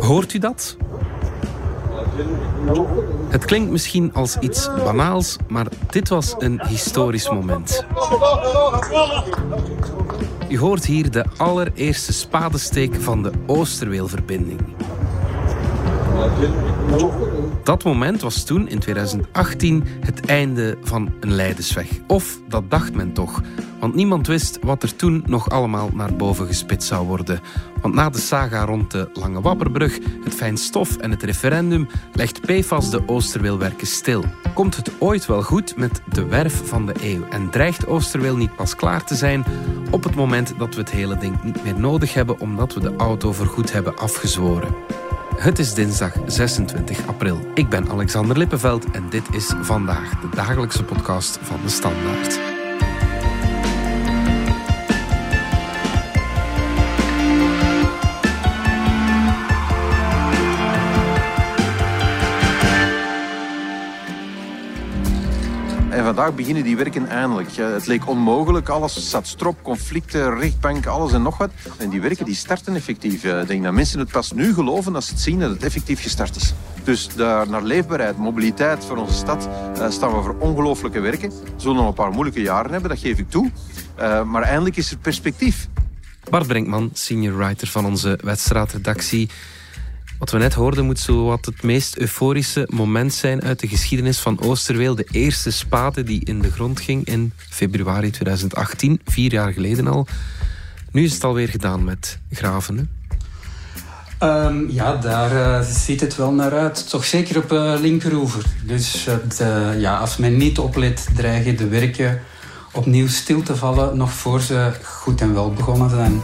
Hoort u dat? Het klinkt misschien als iets banaals, maar dit was een historisch moment. U hoort hier de allereerste spadesteek van de Oosterweelverbinding. Dat moment was toen, in 2018, het einde van een Leidensweg. Of dat dacht men toch. Want niemand wist wat er toen nog allemaal naar boven gespitst zou worden. Want na de saga rond de Lange Wapperbrug, het fijnstof en het referendum legt PFAS de Oosterweelwerken stil. Komt het ooit wel goed met de werf van de eeuw? En dreigt Oosterweel niet pas klaar te zijn op het moment dat we het hele ding niet meer nodig hebben omdat we de auto voorgoed hebben afgezworen? Het is dinsdag 26 april. Ik ben Alexander Lippenveld en dit is vandaag de dagelijkse podcast van de Standaard. Vandaag beginnen die werken eindelijk. Het leek onmogelijk, alles zat strop, conflicten, rechtbanken, alles en nog wat. En die werken die starten effectief. Ik denk dat mensen het pas nu geloven als ze het zien dat het effectief gestart is. Dus daar naar leefbaarheid, mobiliteit voor onze stad uh, staan we voor ongelooflijke werken. We zullen nog een paar moeilijke jaren hebben, dat geef ik toe. Uh, maar eindelijk is er perspectief. Bart Brinkman, senior writer van onze wedstrijdredactie. Wat we net hoorden moet zo wat het meest euforische moment zijn uit de geschiedenis van Oosterweel. De eerste spade die in de grond ging in februari 2018, vier jaar geleden al. Nu is het alweer gedaan met graven. Um, ja, daar uh, ziet het wel naar uit. Toch zeker op uh, linkeroever. Dus uh, ja, als men niet oplet, dreigen de werken opnieuw stil te vallen... nog voor ze goed en wel begonnen zijn.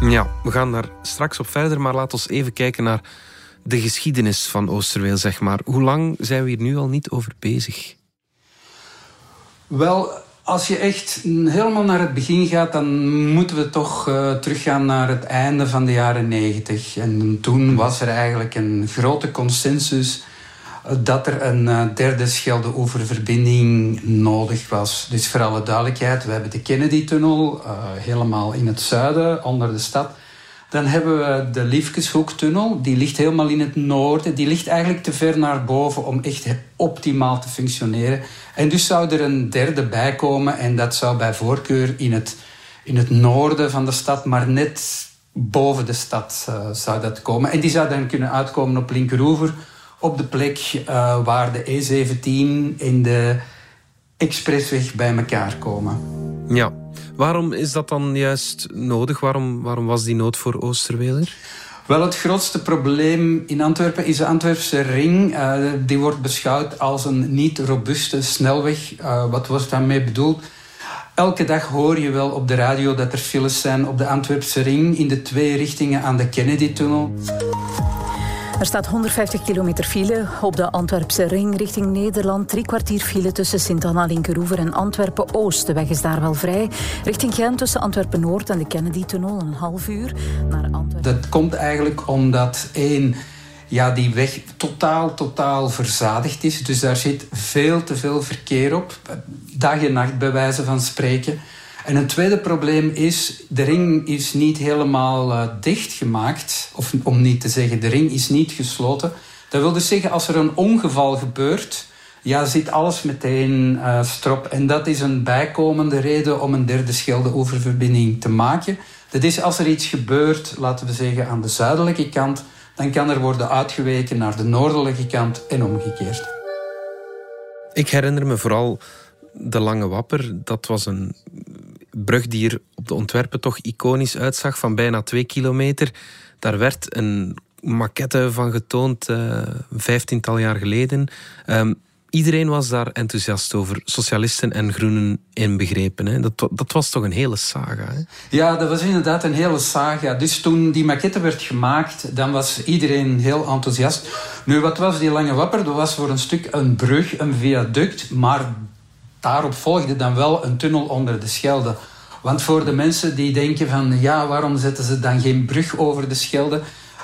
Ja, we gaan daar straks op verder, maar laten we even kijken naar de geschiedenis van Oosterweel, zeg maar. Hoe lang zijn we hier nu al niet over bezig? Wel, als je echt helemaal naar het begin gaat, dan moeten we toch uh, teruggaan naar het einde van de jaren negentig. En toen was er eigenlijk een grote consensus dat er een uh, derde Schelde-Oeververbinding nodig was. Dus voor alle duidelijkheid, we hebben de Kennedy-tunnel uh, helemaal in het zuiden, onder de stad. Dan hebben we de Liefkeshoektunnel, die ligt helemaal in het noorden. Die ligt eigenlijk te ver naar boven om echt optimaal te functioneren. En dus zou er een derde bij komen en dat zou bij voorkeur in het, in het noorden van de stad, maar net boven de stad uh, zou dat komen. En die zou dan kunnen uitkomen op linkeroever op de plek uh, waar de E17 en de expressweg bij elkaar komen. Ja, waarom is dat dan juist nodig? Waarom, waarom was die nood voor Oosterweler? Wel, het grootste probleem in Antwerpen is de Antwerpse ring. Uh, die wordt beschouwd als een niet robuuste snelweg. Uh, wat wordt daarmee bedoeld? Elke dag hoor je wel op de radio dat er files zijn op de Antwerpse ring in de twee richtingen aan de Kennedy-tunnel. Er staat 150 kilometer file op de Antwerpse ring richting Nederland. Drie kwartier file tussen Sint-Anna, Linkeroever en Antwerpen-Oost. De weg is daar wel vrij. Richting Gent tussen Antwerpen-Noord en de Kennedy-tunnel een half uur naar Antwerpen. Dat komt eigenlijk omdat één ja, die weg totaal, totaal verzadigd is. Dus daar zit veel te veel verkeer op. Dag en nacht bij wijze van spreken. En een tweede probleem is, de ring is niet helemaal uh, dichtgemaakt. Of om niet te zeggen, de ring is niet gesloten. Dat wil dus zeggen, als er een ongeval gebeurt, ja, zit alles meteen uh, strop. En dat is een bijkomende reden om een derde Schelde-oververbinding te maken. Dat is als er iets gebeurt, laten we zeggen aan de zuidelijke kant, dan kan er worden uitgeweken naar de noordelijke kant en omgekeerd. Ik herinner me vooral de Lange Wapper. Dat was een brug die er op de ontwerpen toch iconisch uitzag, van bijna twee kilometer. Daar werd een maquette van getoond, een vijftiental jaar geleden. Um, iedereen was daar enthousiast over, socialisten en groenen inbegrepen. Hè. Dat, dat was toch een hele saga. Hè? Ja, dat was inderdaad een hele saga. Dus toen die maquette werd gemaakt, dan was iedereen heel enthousiast. Nu, wat was die lange wapper? Dat was voor een stuk een brug, een viaduct, maar daarop volgde dan wel een tunnel onder de Schelde. Want voor de mensen die denken van ja, waarom zetten ze dan geen brug over de Schelde?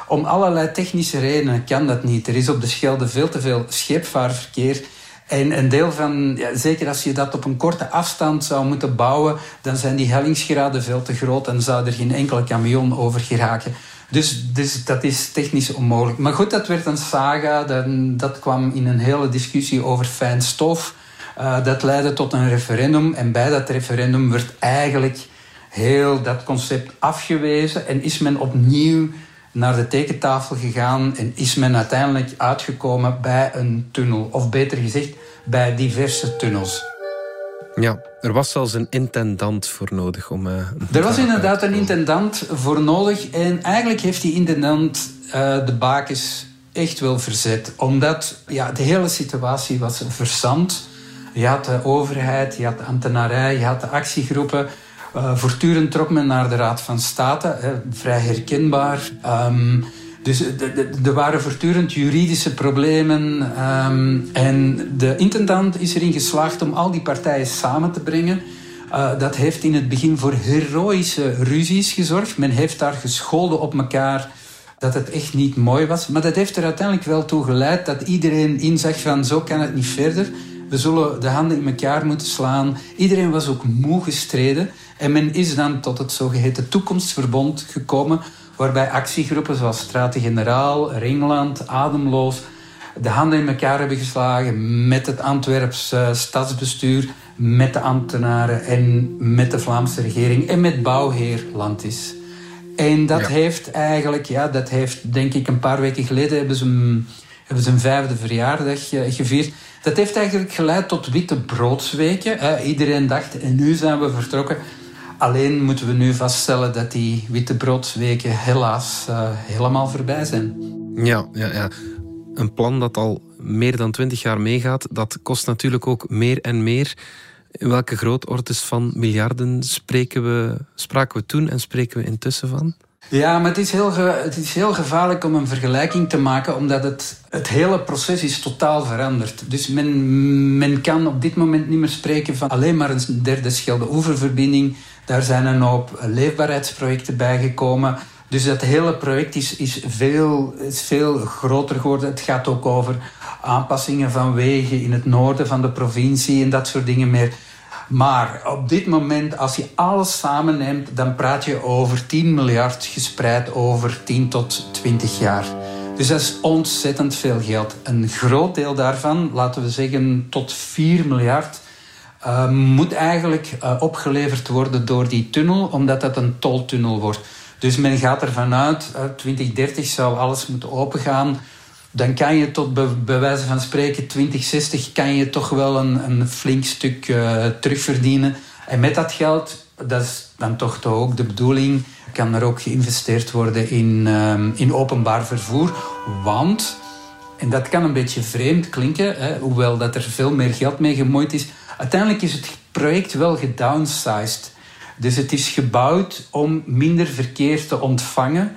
Om allerlei technische redenen kan dat niet. Er is op de Schelde veel te veel scheepvaartverkeer. En een deel van, ja, zeker als je dat op een korte afstand zou moeten bouwen, dan zijn die hellingsgraden veel te groot en zou er geen enkele camion over geraken. Dus, dus dat is technisch onmogelijk. Maar goed, dat werd een saga. Dat kwam in een hele discussie over fijn stof. Uh, dat leidde tot een referendum. En bij dat referendum werd eigenlijk heel dat concept afgewezen. En is men opnieuw naar de tekentafel gegaan. En is men uiteindelijk uitgekomen bij een tunnel. Of beter gezegd, bij diverse tunnels. Ja, er was zelfs een intendant voor nodig om. Uh, er was inderdaad een intendant voor nodig. En eigenlijk heeft die intendant uh, de bakens echt wel verzet. Omdat ja, de hele situatie was verzand. Je had de overheid, je had de ambtenarij, je had de actiegroepen. Uh, voortdurend trok men naar de Raad van State, hè, vrij herkenbaar. Um, dus er waren voortdurend juridische problemen. Ehm, en de intendant is erin geslaagd om al die partijen samen te brengen. Uh, dat heeft in het begin voor heroïsche ruzies gezorgd. Men heeft daar gescholden op elkaar dat het echt niet mooi was. Maar dat heeft er uiteindelijk wel toe geleid dat iedereen inzag van zo kan het niet verder. We zullen de handen in elkaar moeten slaan. Iedereen was ook moe gestreden. En men is dan tot het zogeheten toekomstverbond gekomen waarbij actiegroepen zoals Straten-Generaal, Ringland, Ademloos de handen in elkaar hebben geslagen met het Antwerpse stadsbestuur, met de ambtenaren en met de Vlaamse regering en met bouwheer Landis. En dat heeft eigenlijk, ja, dat heeft denk ik een paar weken geleden hebben ze, een, hebben een vijfde verjaardag eh, gevierd. Dat heeft eigenlijk geleid tot witte broodsweken. Iedereen dacht, en nu zijn we vertrokken. Alleen moeten we nu vaststellen dat die wittebroodweken helaas uh, helemaal voorbij zijn. Ja, ja, ja. Een plan dat al meer dan twintig jaar meegaat, dat kost natuurlijk ook meer en meer. In welke grootorders van miljarden spreken we, spraken we toen en spreken we intussen van? Ja, maar het is, heel het is heel gevaarlijk om een vergelijking te maken, omdat het, het hele proces is totaal veranderd. Dus men, men kan op dit moment niet meer spreken van alleen maar een derde Schelde-oeververbinding. Daar zijn een hoop leefbaarheidsprojecten bijgekomen. Dus dat hele project is, is, veel, is veel groter geworden. Het gaat ook over aanpassingen van wegen in het noorden van de provincie en dat soort dingen meer. Maar op dit moment, als je alles samenneemt, dan praat je over 10 miljard gespreid over 10 tot 20 jaar. Dus dat is ontzettend veel geld. Een groot deel daarvan, laten we zeggen tot 4 miljard, uh, moet eigenlijk uh, opgeleverd worden door die tunnel, omdat dat een toltunnel wordt. Dus men gaat ervan uit, uh, 2030 zou alles moeten opengaan. Dan kan je tot bij wijze van spreken 2060 kan je toch wel een, een flink stuk uh, terugverdienen. En met dat geld, dat is dan toch, toch ook de bedoeling, kan er ook geïnvesteerd worden in, um, in openbaar vervoer. Want, en dat kan een beetje vreemd klinken, hè, hoewel dat er veel meer geld mee gemoeid is Uiteindelijk is het project wel gedownsized. Dus het is gebouwd om minder verkeer te ontvangen.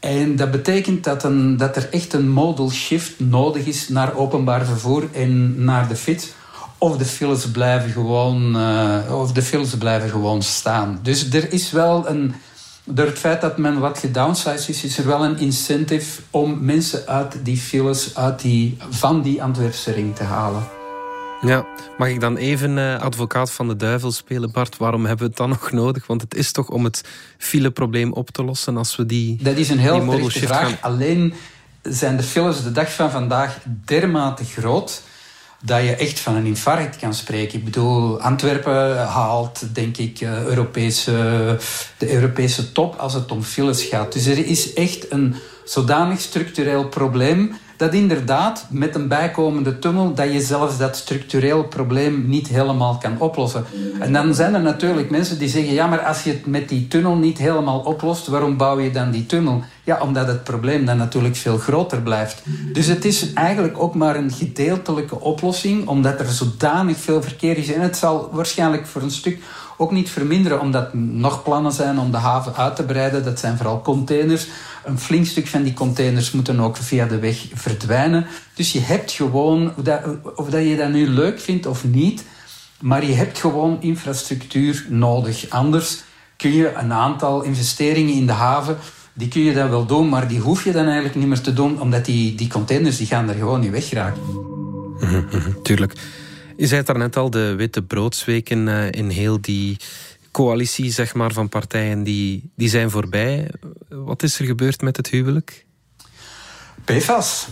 En dat betekent dat, een, dat er echt een modal shift nodig is naar openbaar vervoer en naar de fiets. Of de files blijven gewoon, uh, of de files blijven gewoon staan. Dus er is wel een. Door het feit dat men wat gedownsized is, is er wel een incentive om mensen uit die files, uit die, van die Antwerpse ring te halen. Ja, mag ik dan even uh, advocaat van de duivel spelen, Bart? Waarom hebben we het dan nog nodig? Want het is toch om het fileprobleem op te lossen als we die. Dat is een heel terechte vraag. Gaan... Alleen zijn de files de dag van vandaag dermate groot dat je echt van een infarct kan spreken. Ik bedoel, Antwerpen haalt, denk ik, eh, Europese, de Europese top als het om files gaat. Dus er is echt een zodanig structureel probleem dat inderdaad met een bijkomende tunnel dat je zelfs dat structureel probleem niet helemaal kan oplossen. En dan zijn er natuurlijk mensen die zeggen, ja, maar als je het met die tunnel niet helemaal oplost, waarom bouw je dan die tunnel? Ja, omdat het probleem dan natuurlijk veel groter blijft. Dus het is eigenlijk ook maar een gedeeltelijke oplossing, omdat er zodanig veel verkeer is. En het zal waarschijnlijk voor een stuk ook niet verminderen, omdat nog plannen zijn om de haven uit te breiden. Dat zijn vooral containers. Een flink stuk van die containers moeten ook via de weg verdwijnen. Dus je hebt gewoon, of dat, je dat nu leuk vindt of niet, maar je hebt gewoon infrastructuur nodig. Anders kun je een aantal investeringen in de haven, die kun je dan wel doen, maar die hoef je dan eigenlijk niet meer te doen, omdat die, die containers die gaan er gewoon niet wegraken. Tuurlijk. Je zei het daarnet al, de witte broodsweken eh, in heel die coalitie zeg maar, van partijen die, die zijn voorbij. Wat is er gebeurd met het huwelijk? PFAS.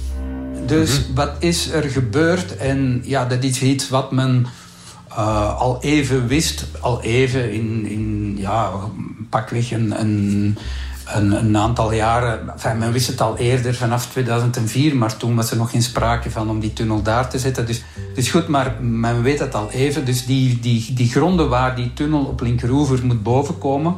Dus mhm. wat is er gebeurd? En ja, dat is iets wat men uh, al even wist, al even in, in ja, pakweg een, een, een, een aantal jaren. Enfin, men wist het al eerder, vanaf 2004, maar toen was er nog geen sprake van om die tunnel daar te zetten. Dus, dus goed, maar men weet het al even. Dus die, die, die gronden waar die tunnel op Linkeroever moet bovenkomen,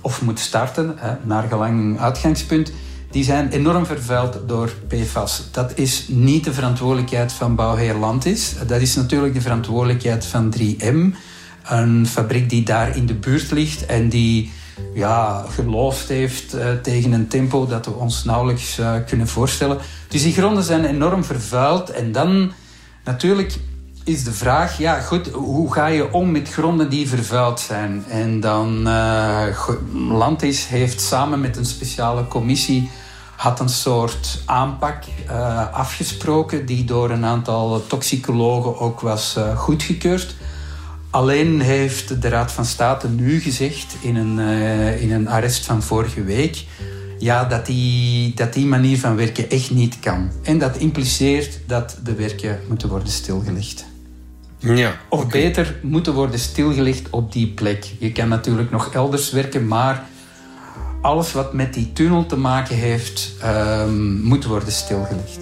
of moet starten, hè, naar gelang uitgangspunt, die zijn enorm vervuild door PFAS. Dat is niet de verantwoordelijkheid van Bouwheer Landis. Dat is natuurlijk de verantwoordelijkheid van 3M. Een fabriek die daar in de buurt ligt en die ja, geloofd heeft uh, tegen een tempo dat we ons nauwelijks uh, kunnen voorstellen. Dus die gronden zijn enorm vervuild. En dan natuurlijk is de vraag, ja goed, hoe ga je om met gronden die vervuild zijn? En dan uh, Landis heeft samen met een speciale commissie had een soort aanpak afgesproken die door een aantal toxicologen ook was goedgekeurd. Alleen heeft de Raad van State nu gezegd in een, uh, in een arrest van vorige week ja, dat, die, dat die manier van werken echt niet kan. En dat impliceert dat de werken moeten worden stilgelegd. Ja, of beter, moeten worden stilgelegd op die plek. Je kan natuurlijk nog elders werken, maar alles wat met die tunnel te maken heeft, um, moet worden stilgelegd.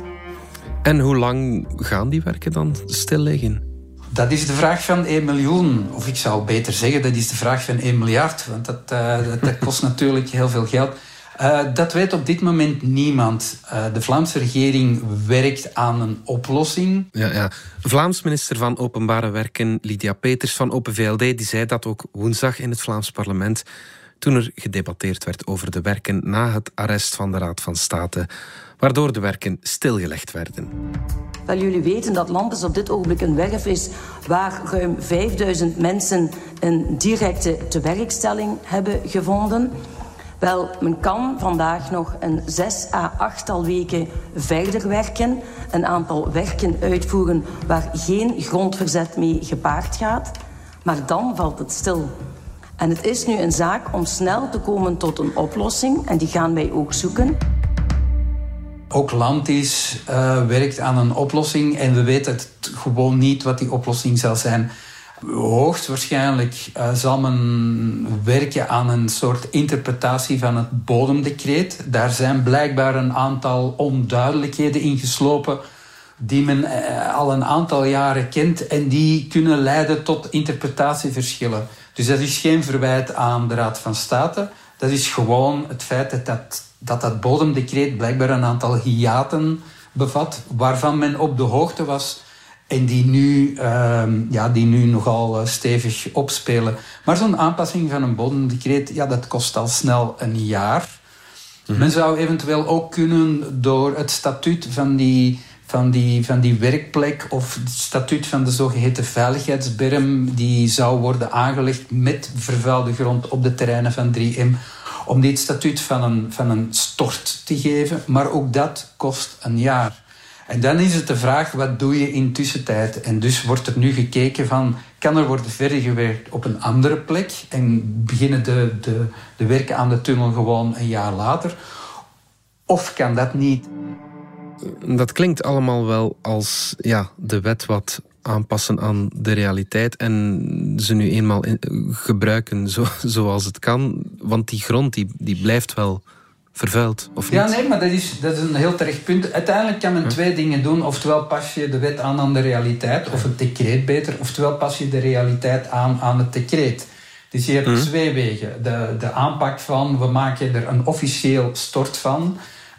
En hoe lang gaan die werken dan stil liggen? Dat is de vraag van 1 miljoen. Of ik zou beter zeggen, dat is de vraag van 1 miljard. Want dat, uh, dat, kost natuurlijk heel veel geld. Uh, dat weet op dit moment niemand. Uh, de Vlaamse regering werkt aan een oplossing. Ja, ja. Vlaams minister van Openbare Werken, Lydia Peters van Open VLD, die zei dat ook woensdag in het Vlaams parlement toen er gedebatteerd werd over de werken na het arrest van de Raad van State, waardoor de werken stilgelegd werden. Wel, jullie weten dat Landers op dit ogenblik een werf is waar ruim 5000 mensen een directe tewerkstelling hebben gevonden. Wel, men kan vandaag nog een zes à achttal weken verder werken. Een aantal werken uitvoeren waar geen grondverzet mee gepaard gaat. Maar dan valt het stil. En het is nu een zaak om snel te komen tot een oplossing. En die gaan wij ook zoeken. Ook Landis uh, werkt aan een oplossing. En we weten gewoon niet wat die oplossing zal zijn. Hoogstwaarschijnlijk uh, zal men werken aan een soort interpretatie van het bodemdecreet. Daar zijn blijkbaar een aantal onduidelijkheden in geslopen die men uh, al een aantal jaren kent en die kunnen leiden tot interpretatieverschillen. Dus dat is geen verwijt aan de Raad van State. Dat is gewoon het feit dat dat, dat, dat bodemdecreet blijkbaar een aantal hiaten bevat, waarvan men op de hoogte was en die nu, uh, ja, die nu nogal uh, stevig opspelen. Maar zo'n aanpassing van een bodemdecreet, ja, dat kost al snel een jaar. Mhm. Men zou eventueel ook kunnen door het statuut van die van die, van die werkplek of het statuut van de zogeheten veiligheidsberm die zou worden aangelegd met vervuilde grond op de terreinen van 3M om dit statuut van een, van een stort te geven. Maar ook dat kost een jaar. En dan is het de vraag, wat doe je in tussentijd? En dus wordt er nu gekeken van, kan er worden verder gewerkt op een andere plek en beginnen de, de, de werken aan de tunnel gewoon een jaar later? Of kan dat niet? Dat klinkt allemaal wel als ja, de wet wat aanpassen aan de realiteit en ze nu eenmaal gebruiken zo, zoals het kan. Want die grond die, die blijft wel vervuild, of niet? Ja, nee, maar dat is, dat is een heel terecht punt. Uiteindelijk kan men twee dingen doen. Oftewel pas je de wet aan aan de realiteit, of het decreet beter. Oftewel pas je de realiteit aan aan het decreet. Dus je hebt mhm. twee wegen. De, de aanpak van, we maken er een officieel stort van...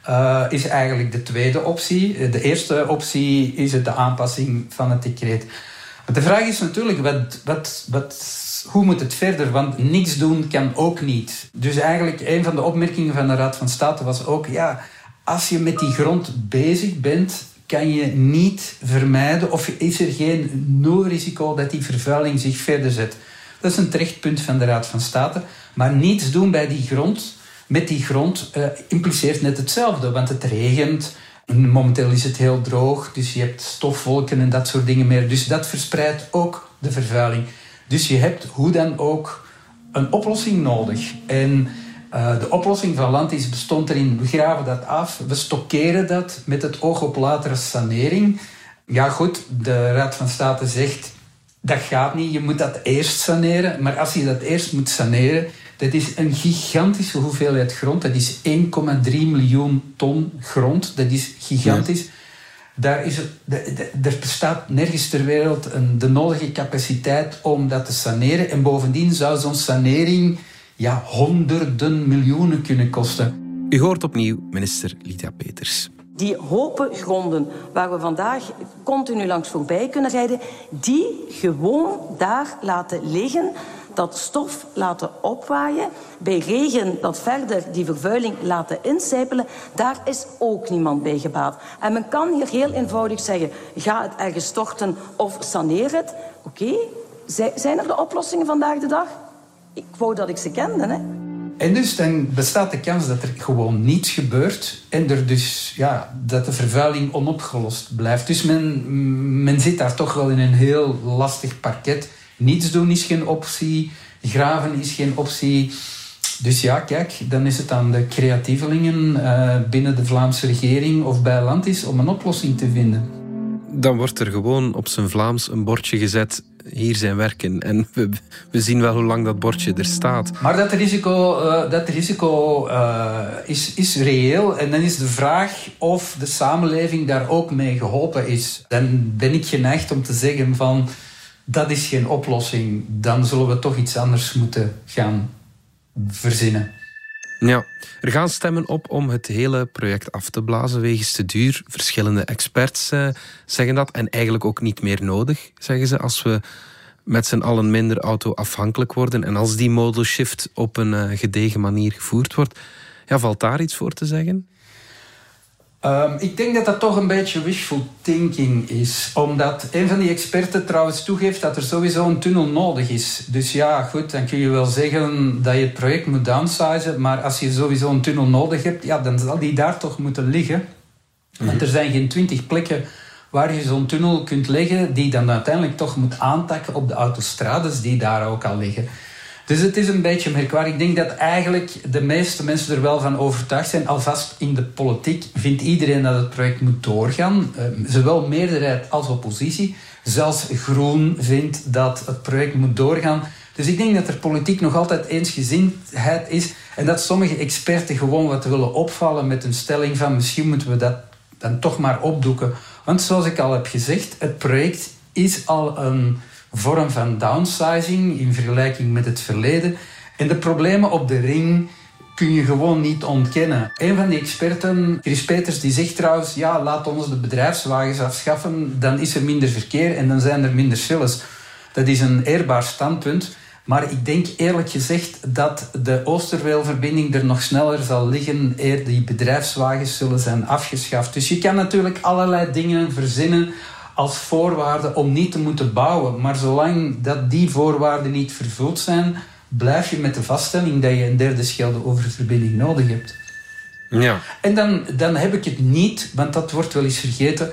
Uh, is eigenlijk de tweede optie. De eerste optie is het de aanpassing van het decreet. De vraag is natuurlijk, wat, wat, wat, hoe moet het verder? Want niks doen kan ook niet. Dus eigenlijk een van de opmerkingen van de Raad van State was ook... ja, als je met die grond bezig bent, kan je niet vermijden... of is er geen nul risico dat die vervuiling zich verder zet. Dat is een terechtpunt van de Raad van State. Maar niets doen bij die grond met die grond uh, impliceert net hetzelfde. Want het regent. Momenteel is het heel droog. Dus je hebt stofwolken en dat soort dingen meer. Dus dat verspreidt ook de vervuiling. Dus je hebt hoe dan ook een oplossing nodig. En uh, de oplossing van Landis bestond erin, we graven dat af, we stockeren dat met het oog op latere sanering. Ja goed, de Raad van State zegt, dat gaat niet, je moet dat eerst saneren. Maar als je dat eerst moet saneren, dat is een gigantische hoeveelheid grond. Dat is 1,3 miljoen ton grond. Dat is gigantisch. Daar is het, er bestaat nergens ter wereld een, de nodige capaciteit om dat te saneren. En bovendien zou zo'n sanering ja, honderden miljoenen kunnen kosten. U hoort opnieuw minister Lydia Peters. Die hopen gronden waar we vandaag continu langs voorbij kunnen rijden, die gewoon daar laten liggen dat stof laten opwaaien, bij regen dat verder die vervuiling laten incijpelen, daar is ook niemand bij gebaat. En men kan hier heel eenvoudig zeggen, ga het ergens storten of saneer het. Oké, zijn er de oplossingen vandaag de dag? Ik wou dat ik ze kende, hè. En dus dan bestaat de kans dat er gewoon niets gebeurt en er dus, ja, dat de vervuiling onopgelost blijft. Dus men, men zit daar toch wel in een heel lastig parket. Niets doen is geen optie, graven is geen optie. Dus ja, kijk, dan is het aan de creatievelingen uh, binnen de Vlaamse regering of bij Landis om een oplossing te vinden. Dan wordt er gewoon op zijn Vlaams een bordje gezet hier zijn werken. En we, we, zien wel hoe lang dat bordje er staat. Maar dat risico, uh, dat risico uh, is, is reëel. En dan is de vraag of de samenleving daar ook mee geholpen is. Dan ben ik geneigd om te zeggen van dat is geen oplossing. Dan zullen we toch iets anders moeten gaan verzinnen. Ja, er gaan stemmen op om het hele project af te blazen wegens te duur. Verschillende experts eh, zeggen dat. En eigenlijk ook niet meer nodig, zeggen ze, als we met z'n allen minder auto-afhankelijk worden. En als die modal shift op een uh, gedegen manier gevoerd wordt. Ja, valt daar iets voor te zeggen? Um, ik denk dat dat toch een beetje wishful thinking is. Omdat een van die experten trouwens toegeeft dat er sowieso een tunnel nodig is. Dus ja, goed, dan kun je wel zeggen dat je het project moet downsizen. Maar als je sowieso een tunnel nodig hebt, ja, dan zal die daar toch moeten liggen. Want mhm. er zijn geen twintig plekken waar je zo'n tunnel kunt leggen die dan uiteindelijk toch moet aantakken op de autostrades die daar ook al liggen. Dus het is een beetje merkwaardig. Ik denk dat eigenlijk de meeste mensen er wel van overtuigd zijn. Alvast in de politiek vindt iedereen dat het project moet doorgaan. Uh, zowel meerderheid als oppositie. Zelfs Groen vindt dat het project moet doorgaan. Dus ik denk dat er politiek nog altijd eensgezindheid is. En dat sommige experten gewoon wat willen opvallen met een stelling van misschien moeten we dat dan toch maar opdoeken. Want zoals ik al heb gezegd, het project is al een vorm van downsizing in vergelijking met het verleden. En de problemen op de ring kun je gewoon niet ontkennen. Een van die experten, Chris Peters, die zegt trouwens... ja, laat ons de bedrijfswagens afschaffen, dan is er minder verkeer en dan zijn er minder files. Dat is een eerbaar standpunt. Maar ik denk eerlijk gezegd dat de Oosterweelverbinding er nog sneller zal liggen eer die bedrijfswagens zullen zijn afgeschaft. Dus je kan natuurlijk allerlei dingen verzinnen als voorwaarde om niet te moeten bouwen. Maar zolang dat die voorwaarden niet vervuld zijn, blijf je met de vaststelling dat je een derde schelde oververbinding nodig hebt. Ja. En dan, dan heb ik het niet, want dat wordt wel eens vergeten.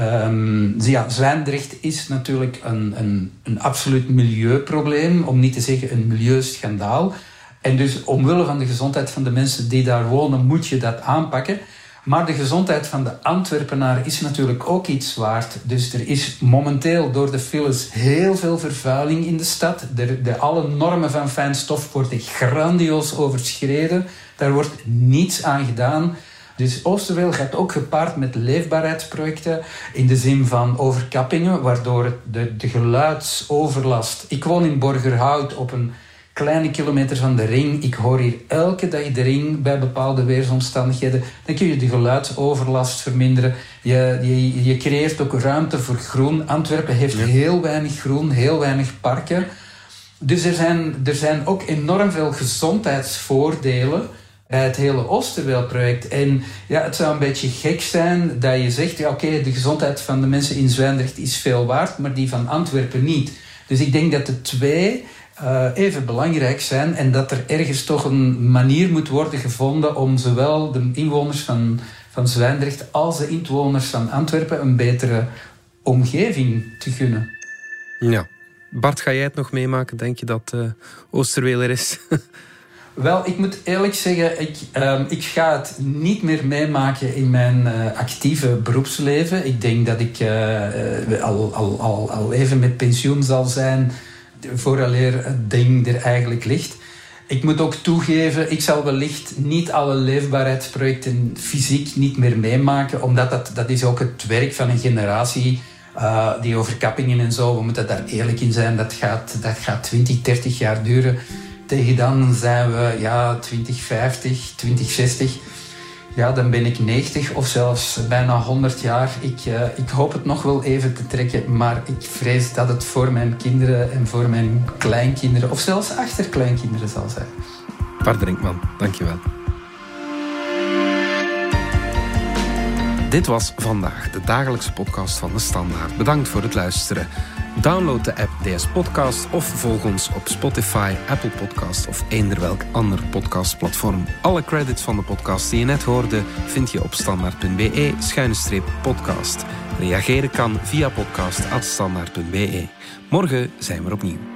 Um, ja, Zwijndrecht is natuurlijk een, een, een absoluut milieuprobleem, om niet te zeggen een milieuschandaal. En dus omwille van de gezondheid van de mensen die daar wonen, moet je dat aanpakken. Maar de gezondheid van de Antwerpenaar is natuurlijk ook iets waard. Dus er is momenteel door de files heel veel vervuiling in de stad. De, de, alle normen van fijnstof worden grandioos overschreden. Daar wordt niets aan gedaan. Dus Oosterweel gaat ook gepaard met leefbaarheidsprojecten in de zin van overkappingen, waardoor de, de geluidsoverlast. Ik woon in Borgerhout op een kleine kilometer van de ring. Ik hoor hier elke dag de ring bij bepaalde weersomstandigheden. Dan kun je de geluidsoverlast verminderen. Je, je, je creëert ook ruimte voor groen. Antwerpen heeft heel weinig groen, heel weinig parken. Dus er zijn, er zijn ook enorm veel gezondheidsvoordelen bij het hele Oosterweelproject. En ja, het zou een beetje gek zijn dat je zegt... Ja, oké, de gezondheid van de mensen in Zwijndrecht is veel waard... maar die van Antwerpen niet. Dus ik denk dat de twee uh, even belangrijk zijn en dat er ergens toch een manier moet worden gevonden om zowel de inwoners van, van Zwijndrecht als de inwoners van Antwerpen een betere omgeving te gunnen. Ja, Bart, ga jij het nog meemaken? Denk je dat uh, Oosterweler is? Wel, ik moet eerlijk zeggen, ik, um, ik ga het niet meer meemaken in mijn uh, actieve beroepsleven. Ik denk dat ik uh, al, al, al, al even met pensioen zal zijn vooraleer het ding er eigenlijk ligt. Ik moet ook toegeven, ik zal wellicht niet alle leefbaarheidsprojecten fysiek niet meer meemaken, omdat dat, dat is ook het werk van een generatie uh, die overkappingen en zo, we moeten daar eerlijk in zijn, dat gaat, dat gaat 20, 30 jaar duren. Tegen dan zijn we ja, 2050, 2060. Ja, dan ben ik 90 of zelfs bijna 100 jaar. Ik, uh, ik hoop het nog wel even te trekken, maar ik vrees dat het voor mijn kinderen en voor mijn kleinkinderen of zelfs achterkleinkinderen zal zijn. Bart Drinkman, dankjewel. Dit was vandaag de dagelijkse podcast van de Standaard. Bedankt voor het luisteren. Download de app DS Podcast of volg ons op Spotify, Apple Podcast of eender welk ander podcastplatform. Alle credits van de podcast die je net hoorde vind je op standaard.be-podcast. Reageren kan via podcast.standaard.be. Morgen zijn we opnieuw.